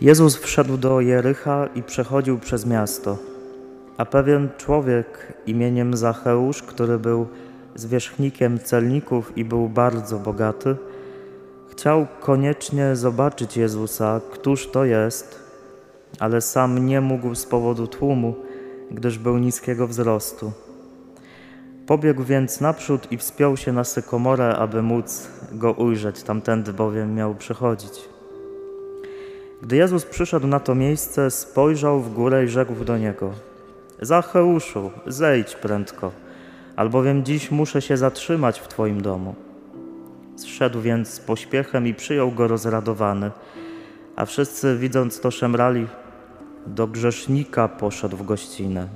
Jezus wszedł do Jericha i przechodził przez miasto. A pewien człowiek imieniem Zacheusz, który był zwierzchnikiem celników i był bardzo bogaty, chciał koniecznie zobaczyć Jezusa, któż to jest, ale sam nie mógł z powodu tłumu, gdyż był niskiego wzrostu. Pobiegł więc naprzód i wspiął się na sykomorę, aby móc go ujrzeć, tamtędy bowiem miał przychodzić. Gdy Jezus przyszedł na to miejsce, spojrzał w górę i rzekł do niego: Zacheuszu, zejdź prędko, albowiem dziś muszę się zatrzymać w Twoim domu. Zszedł więc z pośpiechem i przyjął go rozradowany, a wszyscy widząc to szemrali, do grzesznika poszedł w gościnę.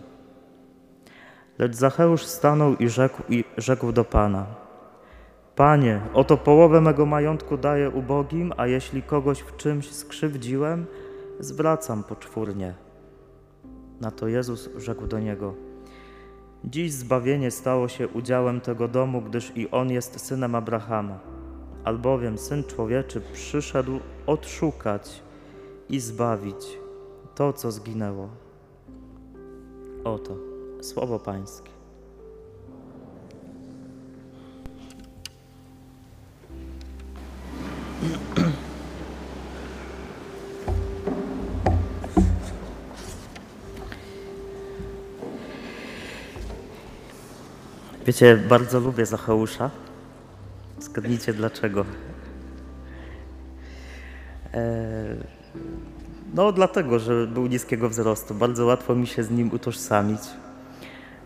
Lecz Zacheusz stanął i rzekł, i rzekł do Pana: Panie, oto połowę mego majątku daję ubogim, a jeśli kogoś w czymś skrzywdziłem, zwracam poczwórnie. Na to Jezus rzekł do niego: Dziś zbawienie stało się udziałem tego domu, gdyż i on jest synem Abrahama. Albowiem syn człowieczy przyszedł odszukać i zbawić to, co zginęło. Oto słowo Pańskie. Wiecie, bardzo lubię Zacheusza. Zgadnijcie dlaczego. Eee, no dlatego, że był niskiego wzrostu. Bardzo łatwo mi się z nim utożsamić.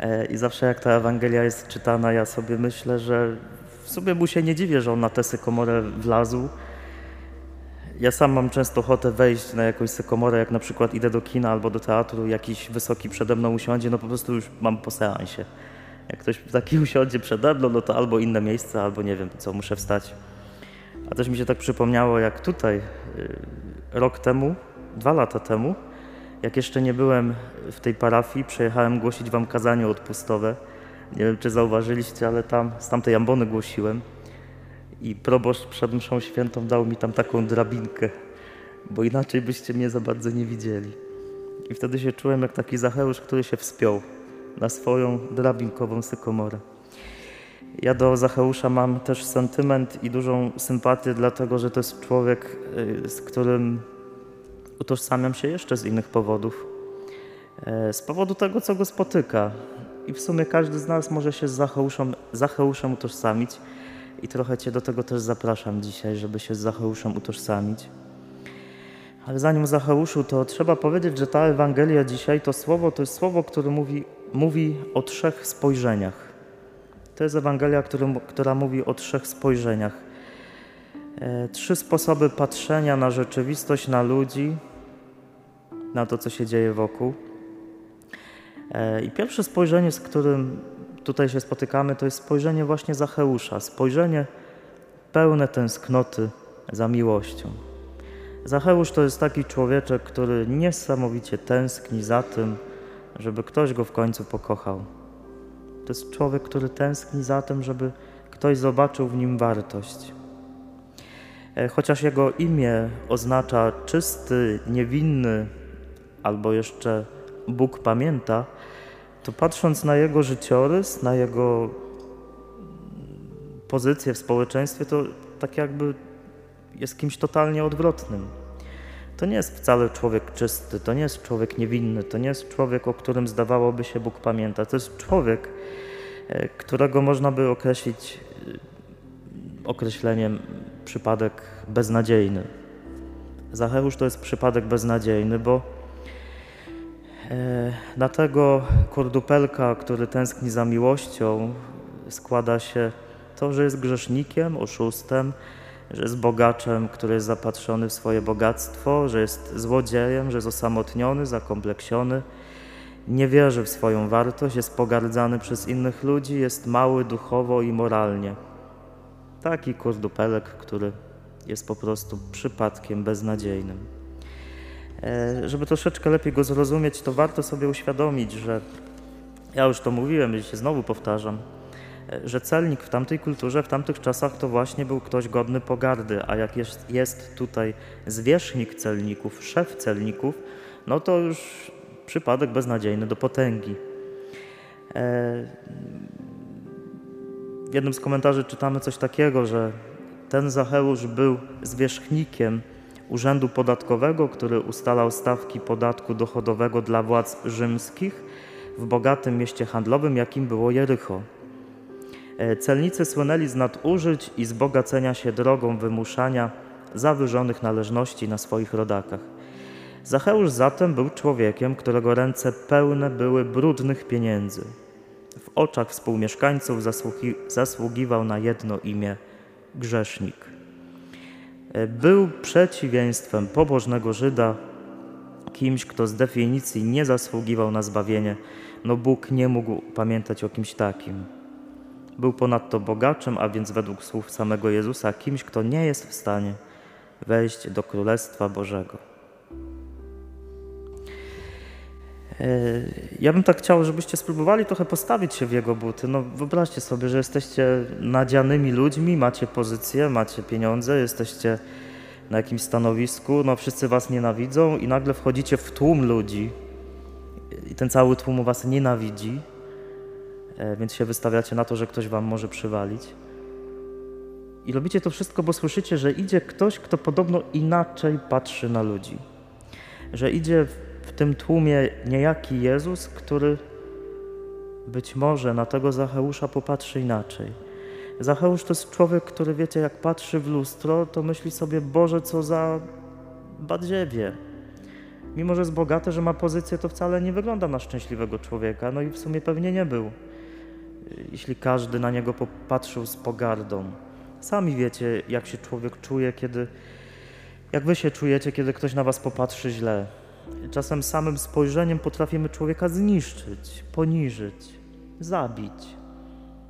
Eee, I zawsze jak ta Ewangelia jest czytana, ja sobie myślę, że w sumie mu się nie dziwię, że on na tę sykomorę wlazł. Ja sam mam często ochotę wejść na jakąś sykomorę, jak na przykład idę do kina albo do teatru, jakiś wysoki przede mną usiądzie, no po prostu już mam po seansie. Jak ktoś taki usiądzie przede mną, no to albo inne miejsce, albo nie wiem co, muszę wstać. A też mi się tak przypomniało, jak tutaj y, rok temu, dwa lata temu, jak jeszcze nie byłem w tej parafii, przejechałem głosić wam kazanie odpustowe. Nie wiem, czy zauważyliście, ale tam z tamtej ambony głosiłem i proboszcz przed mszą świętą dał mi tam taką drabinkę, bo inaczej byście mnie za bardzo nie widzieli. I wtedy się czułem jak taki Zacheusz, który się wspiął na swoją drabinkową sykomorę. Ja do Zacheusza mam też sentyment i dużą sympatię, dlatego że to jest człowiek, y, z którym utożsamiam się jeszcze z innych powodów. E, z powodu tego, co go spotyka. I w sumie każdy z nas może się z Zacheuszem, Zacheuszem utożsamić. I trochę Cię do tego też zapraszam dzisiaj, żeby się z Zacheuszem utożsamić. Ale zanim Zacheuszu, to trzeba powiedzieć, że ta Ewangelia dzisiaj, to słowo, to jest słowo, które mówi, mówi o trzech spojrzeniach. To jest Ewangelia, który, która mówi o trzech spojrzeniach. E, trzy sposoby patrzenia na rzeczywistość, na ludzi, na to, co się dzieje wokół. E, I pierwsze spojrzenie, z którym tutaj się spotykamy, to jest spojrzenie właśnie Zacheusza, spojrzenie pełne tęsknoty za miłością. Zacheusz to jest taki człowieczek, który niesamowicie tęskni za tym, żeby ktoś go w końcu pokochał. To jest człowiek, który tęskni za tym, żeby ktoś zobaczył w nim wartość. E, chociaż jego imię oznacza czysty, niewinny, albo jeszcze Bóg pamięta, to patrząc na jego życiorys, na jego pozycję w społeczeństwie, to tak jakby jest kimś totalnie odwrotnym. To nie jest wcale człowiek czysty, to nie jest człowiek niewinny, to nie jest człowiek, o którym zdawałoby się Bóg pamięta. To jest człowiek, e, którego można by określić e, określeniem przypadek beznadziejny. Zacheusz to jest przypadek beznadziejny, bo e, na tego kordupelka, który tęskni za miłością, składa się to, że jest grzesznikiem, oszustem, że jest bogaczem, który jest zapatrzony w swoje bogactwo, że jest złodziejem, że jest osamotniony, zakompleksiony, nie wierzy w swoją wartość, jest pogardzany przez innych ludzi, jest mały duchowo i moralnie. Taki kurdupelek, który jest po prostu przypadkiem beznadziejnym. E, żeby troszeczkę lepiej go zrozumieć, to warto sobie uświadomić, że ja już to mówiłem i się znowu powtarzam, e, że celnik w tamtej kulturze, w tamtych czasach to właśnie był ktoś godny pogardy, a jak jest, jest tutaj zwierzchnik celników, szef celników, no to już przypadek beznadziejny do potęgi. E, w jednym z komentarzy czytamy coś takiego, że ten Zacheusz był zwierzchnikiem urzędu podatkowego, który ustalał stawki podatku dochodowego dla władz rzymskich w bogatym mieście handlowym, jakim było Jericho. E, celnicy słynęli z nadużyć i zbogacenia się drogą wymuszania zawyżonych należności na swoich rodakach. Zacheusz zatem był człowiekiem, którego ręce pełne były brudnych pieniędzy. W oczach współmieszkańców zasługi, zasługiwał na jedno imię grzesznik. Był przeciwieństwem pobożnego Żyda, kimś, kto z definicji nie zasługiwał na zbawienie, no Bóg nie mógł pamiętać o kimś takim. Był ponadto bogaczem, a więc według słów samego Jezusa, kimś, kto nie jest w stanie wejść do Królestwa Bożego. Ja bym tak chciał, żebyście spróbowali trochę postawić się w jego buty. No, wyobraźcie sobie, że jesteście nadzianymi ludźmi, macie pozycję, macie pieniądze, jesteście na jakimś stanowisku, no wszyscy was nienawidzą i nagle wchodzicie w tłum ludzi i ten cały tłum was nienawidzi, e, więc się wystawiacie na to, że ktoś wam może przywalić. I robicie to wszystko, bo słyszycie, że idzie ktoś, kto podobno inaczej patrzy na ludzi. Że idzie w tym tłumie niejaki Jezus, który być może na tego Zacheusza popatrzy inaczej. Zacheusz to jest człowiek, który wiecie, jak patrzy w lustro, to myśli sobie, Boże, co za badziewie. Mimo, że jest bogaty, że ma pozycję, to wcale nie wygląda na szczęśliwego człowieka. No i w sumie pewnie nie był, jeśli każdy na niego popatrzył z pogardą. Sami wiecie, jak się człowiek czuje, kiedy, jak wy się czujecie, kiedy ktoś na was popatrzy źle. Czasem samym spojrzeniem potrafimy człowieka zniszczyć, poniżyć, zabić.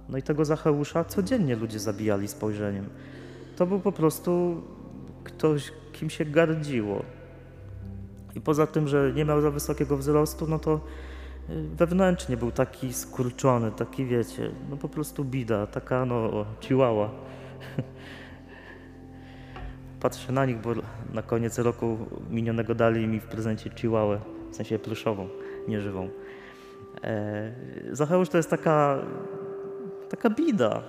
No i tego Zacheusza codziennie ludzie zabijali spojrzeniem. To był po prostu ktoś, kim się gardziło. I poza tym, że nie miał za wysokiego wzrostu, no to y, wewnętrznie był taki skurczony, taki wiecie, no po prostu bida, taka no chihuahua. Patrzę na nich, bo na koniec roku minionego dali mi w prezencie chihuahuę, w sensie pluszową, nieżywą. E, Zacheusz to jest taka Taka bida.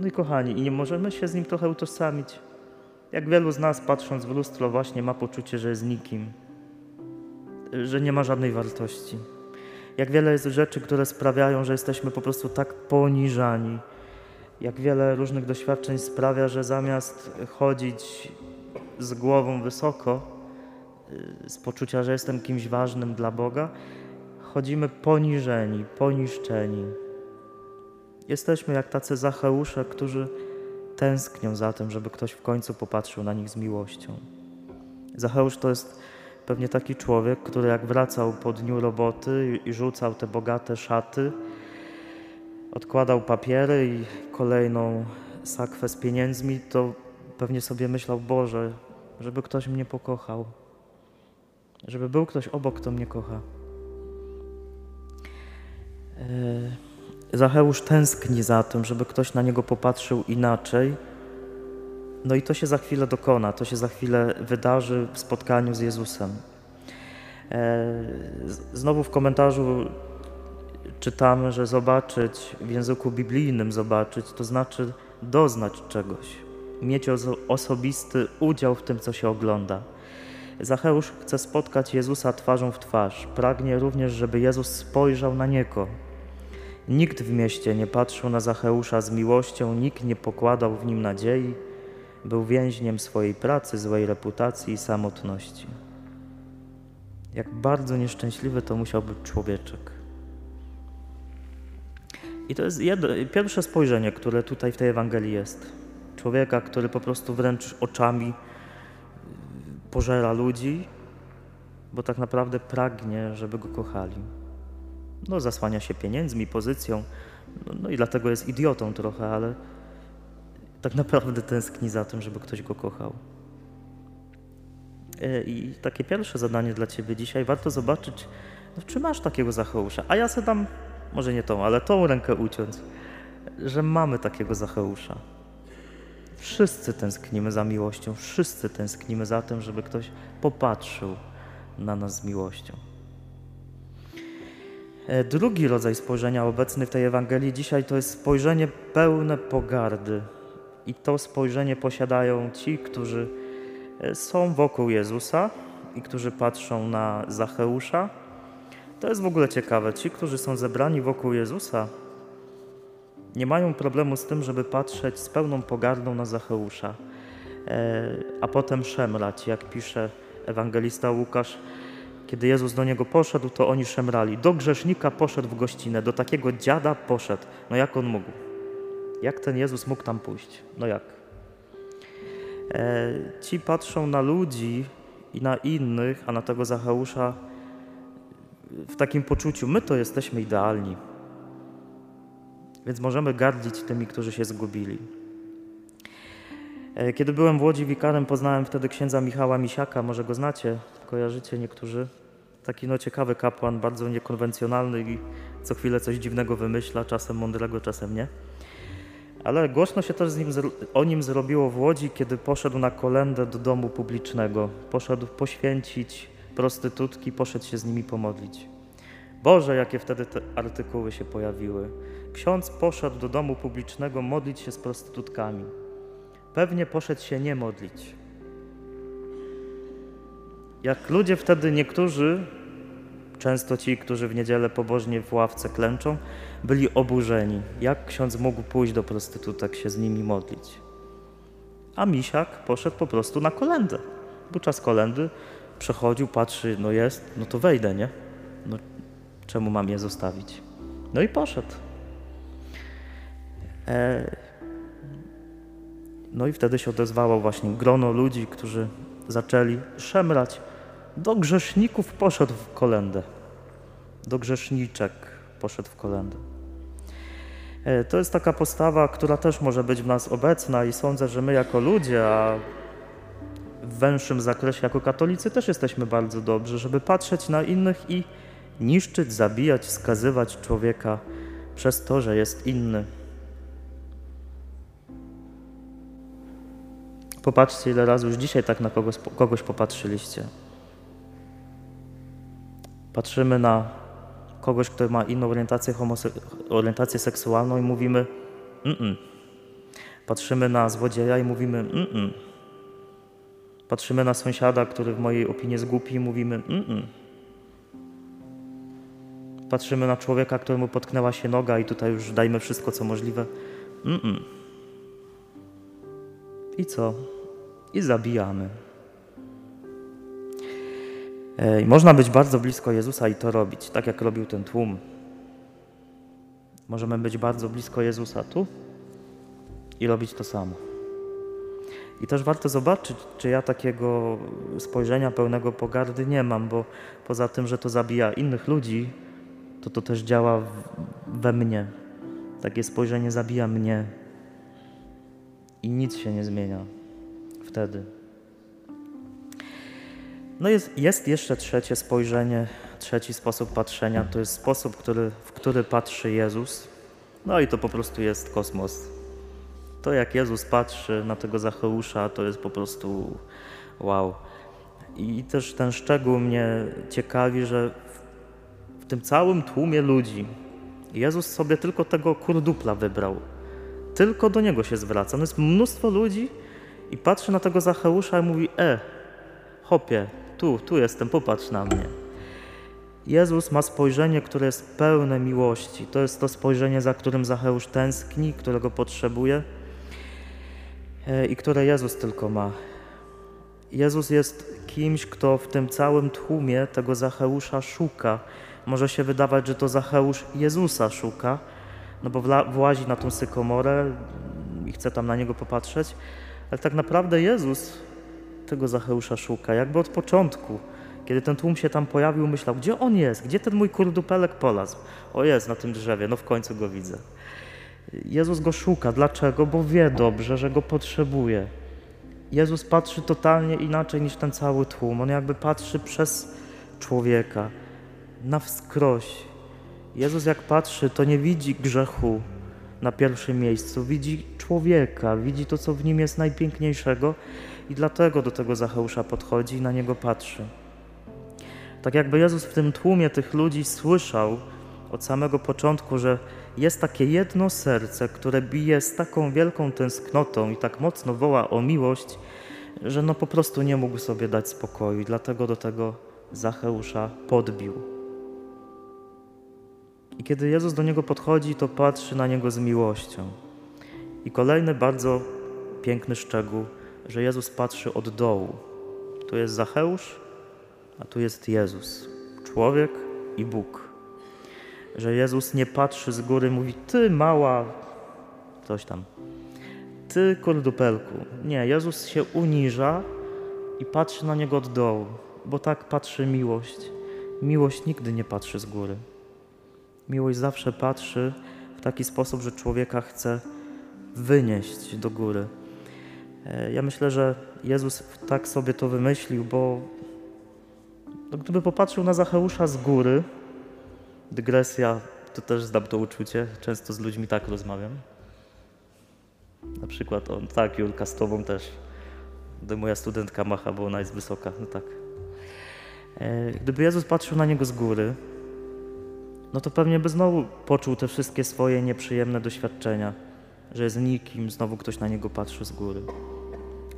No i kochani, i nie możemy się z nim trochę utożsamić. Jak wielu z nas, patrząc w lustro, właśnie ma poczucie, że jest nikim, że nie ma żadnej wartości. Jak wiele jest rzeczy, które sprawiają, że jesteśmy po prostu tak poniżani. Jak wiele różnych doświadczeń sprawia, że zamiast chodzić z głową wysoko, y, z poczucia, że jestem kimś ważnym dla Boga, chodzimy poniżeni, poniszczeni. Jesteśmy jak tacy Zacheusze, którzy tęsknią za tym, żeby ktoś w końcu popatrzył na nich z miłością. Zacheusz to jest pewnie taki człowiek, który jak wracał po dniu roboty i rzucał te bogate szaty, odkładał papiery i kolejną sakwę z pieniędzmi, to pewnie sobie myślał, Boże, żeby ktoś mnie pokochał, żeby był ktoś obok, kto mnie kocha. Yy. Zacheusz tęskni za tym, żeby ktoś na niego popatrzył inaczej. No i to się za chwilę dokona, to się za chwilę wydarzy w spotkaniu z Jezusem. E, znowu w komentarzu czytamy, że zobaczyć w języku biblijnym zobaczyć, to znaczy doznać czegoś, mieć osobisty udział w tym, co się ogląda. Zacheusz chce spotkać Jezusa twarzą w twarz. Pragnie również, żeby Jezus spojrzał na niego, Nikt w mieście nie patrzył na Zacheusza z miłością, nikt nie pokładał w nim nadziei. Był więźniem swojej pracy, złej reputacji i samotności. Jak bardzo nieszczęśliwy to musiał być człowieczek. I to jest jedno, pierwsze spojrzenie, które tutaj w tej Ewangelii jest. Człowieka, który po prostu wręcz oczami pożera ludzi, bo tak naprawdę pragnie, żeby go kochali no, zasłania się pieniędzmi, pozycją, no, no i dlatego jest idiotą trochę, ale tak naprawdę tęskni za tym, żeby ktoś go kochał. E, I takie pierwsze zadanie dla Ciebie dzisiaj, warto zobaczyć, no, czy masz takiego Zacheusza. A ja sobie dam może nie tą, ale tą rękę uciąć, że mamy takiego Zacheusza. Wszyscy tęsknimy za miłością, wszyscy tęsknimy za tym, żeby ktoś popatrzył na nas z miłością. E, drugi rodzaj spojrzenia obecny w tej Ewangelii dzisiaj to jest spojrzenie pełne pogardy. I to spojrzenie posiadają ci, którzy e, są wokół Jezusa i którzy patrzą na Zacheusza. To jest w ogóle ciekawe. Ci, którzy są zebrani wokół Jezusa, nie mają problemu z tym, żeby patrzeć z pełną pogardą na Zacheusza, e, a potem szemrać, jak pisze ewangelista Łukasz. Kiedy Jezus do niego poszedł, to oni szemrali. Do grzesznika poszedł w gościnę, do takiego dziada poszedł. No jak on mógł? Jak ten Jezus mógł tam pójść? No jak? E, ci patrzą na ludzi i na innych, a na tego Zacheusza w takim poczuciu, my to jesteśmy idealni. Więc możemy gardzić tymi, którzy się zgubili. E, kiedy byłem w Łodzi wikarem, poznałem wtedy księdza Michała Misiaka, może go znacie, kojarzycie niektórzy. Taki no ciekawy kapłan, bardzo niekonwencjonalny i co chwilę coś dziwnego wymyśla, czasem mądrego, czasem nie. Ale głośno się też nim, o nim zrobiło w Łodzi, kiedy poszedł na kolendę do domu publicznego. Poszedł poświęcić prostytutki, poszedł się z nimi pomodlić. Boże, jakie wtedy te artykuły się pojawiły. Ksiądz poszedł do domu publicznego modlić się z prostytutkami. Pewnie poszedł się nie modlić. Jak ludzie wtedy niektórzy, często ci, którzy w niedzielę pobożnie w ławce klęczą, byli oburzeni. Jak ksiądz mógł pójść do prostytutek się z nimi modlić? A misiak poszedł po prostu na kolendę. Był czas kolendy, przechodził, patrzy, no jest, no to wejdę, nie? No, czemu mam je zostawić? No i poszedł. E... No i wtedy się odezwało właśnie grono ludzi, którzy zaczęli szemrać. Do grzeszników poszedł w kolendę. Do grzeszniczek poszedł w kolendę. E, to jest taka postawa, która też może być w nas obecna i sądzę, że my jako ludzie, a węższym zakresie jako katolicy też jesteśmy bardzo dobrzy, żeby patrzeć na innych i niszczyć, zabijać, skazywać człowieka przez to, że jest inny. Popatrzcie, ile razy już dzisiaj tak na kogoś, kogoś popatrzyliście. Patrzymy na kogoś, kto ma inną orientację, orientację seksualną i mówimy mm Patrzymy na złodzieja i mówimy mm Patrzymy na sąsiada, który w mojej opinii jest głupi i mówimy mm Patrzymy na człowieka, któremu potknęła się noga i tutaj już dajmy wszystko, co możliwe. Mm I co? I zabijamy. E, I można być bardzo blisko Jezusa i to robić, tak jak robił ten tłum. Możemy być bardzo blisko Jezusa tu i robić to samo. I też warto zobaczyć, czy ja takiego spojrzenia pełnego pogardy nie mam, bo poza tym, że to zabija innych ludzi, to to też działa we mnie. Takie spojrzenie zabija mnie i nic się nie zmienia wtedy. No jest, jest jeszcze trzecie spojrzenie, trzeci sposób patrzenia. To jest sposób, który, w który patrzy Jezus. No i to po prostu jest kosmos. To jak Jezus patrzy na tego Zacheusza, to jest po prostu wow. I też ten szczegół mnie ciekawi, że w tym całym tłumie ludzi Jezus sobie tylko tego kurdupla wybrał. Tylko do niego się zwraca. No jest mnóstwo ludzi i patrzy na tego Zacheusza i mówi: E, hopie, tu, tu jestem, popatrz na mnie. Jezus ma spojrzenie, które jest pełne miłości. To jest to spojrzenie, za którym Zacheusz tęskni, którego potrzebuje i które Jezus tylko ma. Jezus jest kimś, kto w tym całym tłumie tego Zacheusza szuka. Może się wydawać, że to Zacheusz Jezusa szuka, no bo włazi na tą sykomorę i chce tam na niego popatrzeć, ale tak naprawdę Jezus tego Zacheusza szuka, jakby od początku. Kiedy ten tłum się tam pojawił, myślał, gdzie on jest, gdzie ten mój kurdupelek polazł? O jest, na tym drzewie, no w końcu go widzę. Jezus go szuka. Dlaczego? Bo wie dobrze, że go potrzebuje. Jezus patrzy totalnie inaczej niż ten cały tłum. On jakby patrzy przez człowieka, na wskroś. Jezus jak patrzy, to nie widzi grzechu na pierwszym miejscu, widzi człowieka, widzi to, co w nim jest najpiękniejszego i dlatego do tego Zacheusza podchodzi i na niego patrzy. Tak jakby Jezus w tym tłumie tych ludzi słyszał od samego początku, że jest takie jedno serce, które bije z taką wielką tęsknotą i tak mocno woła o miłość, że no po prostu nie mógł sobie dać spokoju i dlatego do tego Zacheusza podbił. I kiedy Jezus do niego podchodzi, to patrzy na niego z miłością. I kolejny bardzo piękny szczegół, że Jezus patrzy od dołu. Tu jest Zacheusz, a tu jest Jezus, człowiek i Bóg. Że Jezus nie patrzy z góry, mówi: Ty mała, coś tam, ty kurdupelku. Nie, Jezus się uniża i patrzy na niego od dołu, bo tak patrzy miłość. Miłość nigdy nie patrzy z góry. Miłość zawsze patrzy w taki sposób, że człowieka chce wynieść do góry. E, ja myślę, że Jezus tak sobie to wymyślił, bo no, gdyby popatrzył na Zacheusza z góry, dygresja, to też znam to uczucie, często z ludźmi tak rozmawiam. Na przykład on, tak, Julka, z tobą też. Gdy moja studentka macha, bo ona jest wysoka, no tak. E, gdyby Jezus patrzył na niego z góry, no to pewnie by znowu poczuł te wszystkie swoje nieprzyjemne doświadczenia, że jest nikim, znowu ktoś na niego patrzy z góry.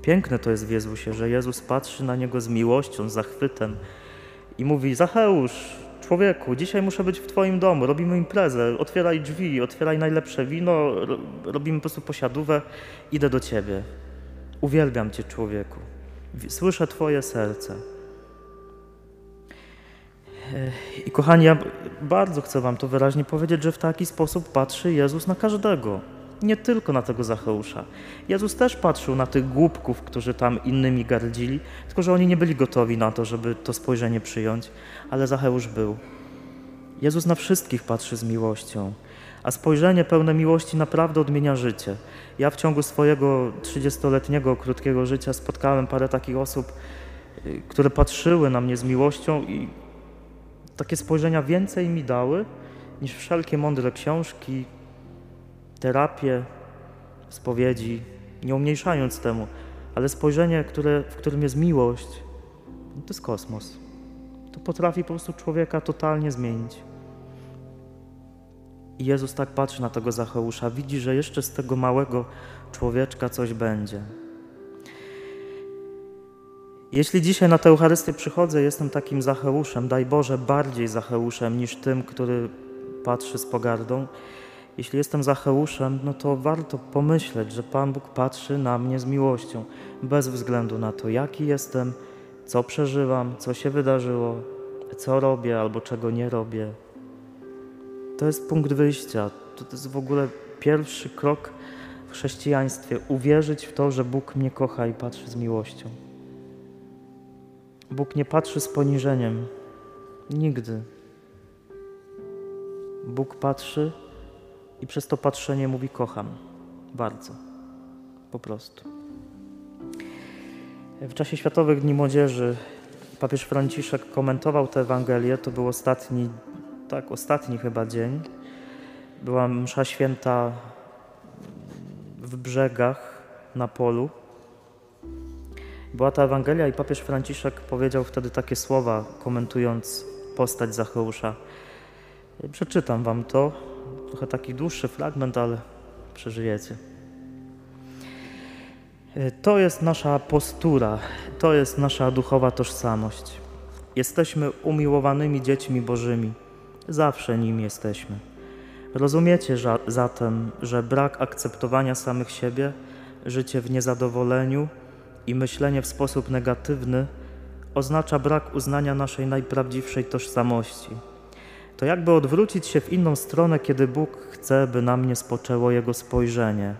Piękne to jest w Jezusie, że Jezus patrzy na niego z miłością, z zachwytem i mówi: Zacheusz, człowieku, dzisiaj muszę być w Twoim domu, robimy imprezę, otwieraj drzwi, otwieraj najlepsze wino, robimy po prostu posiadówę, idę do Ciebie. Uwielbiam Cię, człowieku. Słyszę Twoje serce. I kochani, ja bardzo chcę Wam to wyraźnie powiedzieć, że w taki sposób patrzy Jezus na każdego. Nie tylko na tego Zacheusza. Jezus też patrzył na tych głupków, którzy tam innymi gardzili, tylko że oni nie byli gotowi na to, żeby to spojrzenie przyjąć, ale Zacheusz był. Jezus na wszystkich patrzy z miłością, a spojrzenie pełne miłości naprawdę odmienia życie. Ja w ciągu swojego 30-letniego krótkiego życia spotkałem parę takich osób, y, które patrzyły na mnie z miłością i takie spojrzenia więcej mi dały niż wszelkie mądre książki, terapie, spowiedzi, nie umniejszając temu, ale spojrzenie, które, w którym jest miłość, no to jest kosmos. To potrafi po prostu człowieka totalnie zmienić. I Jezus tak patrzy na tego Zacheusza, widzi, że jeszcze z tego małego człowieczka coś będzie. Jeśli dzisiaj na tę Eucharystię przychodzę, jestem takim Zacheuszem, daj Boże, bardziej Zacheuszem niż tym, który patrzy z pogardą. Jeśli jestem Zacheuszem, no to warto pomyśleć, że Pan Bóg patrzy na mnie z miłością, bez względu na to, jaki jestem, co przeżywam, co się wydarzyło, co robię albo czego nie robię. To jest punkt wyjścia. To jest w ogóle pierwszy krok w chrześcijaństwie uwierzyć w to, że Bóg mnie kocha i patrzy z miłością. Bóg nie patrzy z poniżeniem. Nigdy. Bóg patrzy i przez to patrzenie mówi: Kocham. Bardzo. Po prostu. W czasie Światowych Dni Młodzieży papież Franciszek komentował tę Ewangelię. To był ostatni, tak, ostatni chyba dzień. Była msza święta w brzegach na polu. Była ta Ewangelia i papież Franciszek powiedział wtedy takie słowa, komentując postać Zacheusza. Przeczytam wam to. Trochę taki dłuższy fragment, ale przeżyjecie. To jest nasza postura, to jest nasza duchowa tożsamość. Jesteśmy umiłowanymi dziećmi Bożymi, zawsze nim jesteśmy. Rozumiecie zatem, że brak akceptowania samych siebie, życie w niezadowoleniu, i myślenie w sposób negatywny oznacza brak uznania naszej najprawdziwszej tożsamości. To jakby odwrócić się w inną stronę, kiedy Bóg chce, by na mnie spoczęło Jego spojrzenie.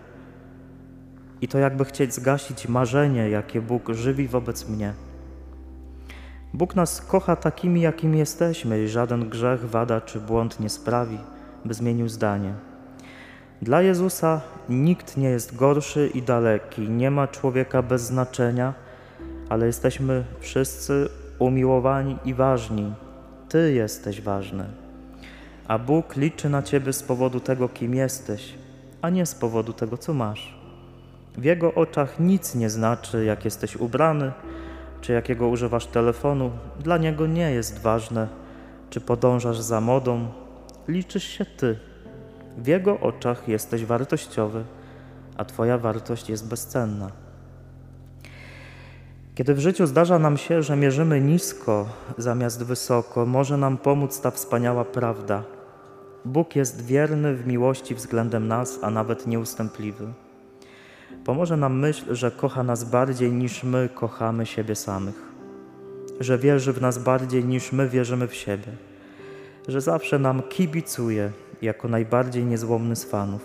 I to jakby chcieć zgasić marzenie, jakie Bóg żywi wobec mnie. Bóg nas kocha takimi, jakimi jesteśmy i żaden grzech, wada czy błąd nie sprawi, by zmienił zdanie. Dla Jezusa nikt nie jest gorszy i daleki, nie ma człowieka bez znaczenia, ale jesteśmy wszyscy umiłowani i ważni. Ty jesteś ważny. A Bóg liczy na ciebie z powodu tego, kim jesteś, a nie z powodu tego, co masz. W Jego oczach nic nie znaczy, jak jesteś ubrany, czy jakiego używasz telefonu. Dla Niego nie jest ważne, czy podążasz za modą. Liczysz się Ty. W Jego oczach jesteś wartościowy, a Twoja wartość jest bezcenna. Kiedy w życiu zdarza nam się, że mierzymy nisko zamiast wysoko, może nam pomóc ta wspaniała prawda. Bóg jest wierny w miłości względem nas, a nawet nieustępliwy. Pomoże nam myśl, że kocha nas bardziej niż my kochamy siebie samych, że wierzy w nas bardziej niż my wierzymy w siebie, że zawsze nam kibicuje jako najbardziej niezłomny z fanów.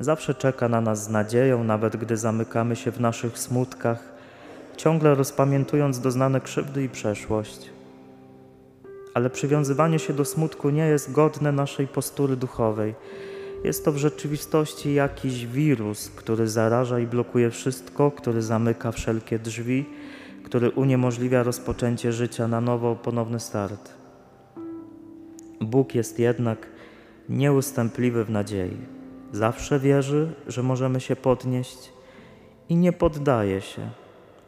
Zawsze czeka na nas z nadzieją, nawet gdy zamykamy się w naszych smutkach, ciągle rozpamiętując doznane krzywdy i przeszłość. Ale przywiązywanie się do smutku nie jest godne naszej postury duchowej. Jest to w rzeczywistości jakiś wirus, który zaraża i blokuje wszystko, który zamyka wszelkie drzwi, który uniemożliwia rozpoczęcie życia na nowo, ponowny start. Bóg jest jednak nieustępliwy w nadziei. Zawsze wierzy, że możemy się podnieść i nie poddaje się,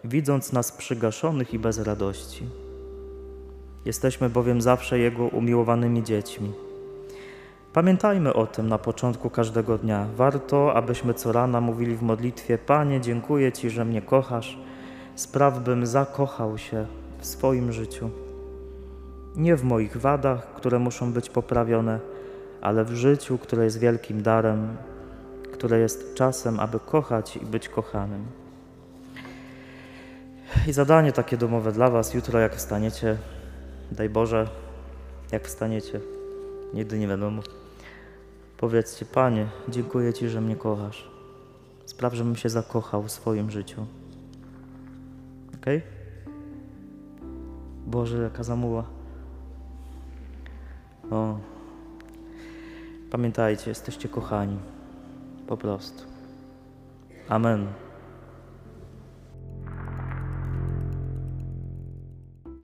widząc nas przygaszonych i bez radości. Jesteśmy bowiem zawsze Jego umiłowanymi dziećmi. Pamiętajmy o tym na początku każdego dnia. Warto, abyśmy co rana mówili w modlitwie: Panie, dziękuję Ci, że mnie kochasz. Spraw, bym zakochał się w swoim życiu. Nie w moich wadach, które muszą być poprawione, ale w życiu, które jest wielkim darem, które jest czasem, aby kochać i być kochanym. I zadanie takie domowe dla Was jutro, jak wstaniecie, daj Boże, jak wstaniecie, nigdy nie wiadomo. Powiedzcie, Panie, dziękuję Ci, że mnie kochasz. Spraw, żebym się zakochał w swoim życiu. Ok? Boże, jaka zamuła. O. Pamiętajcie, jesteście kochani. Po prostu. Amen.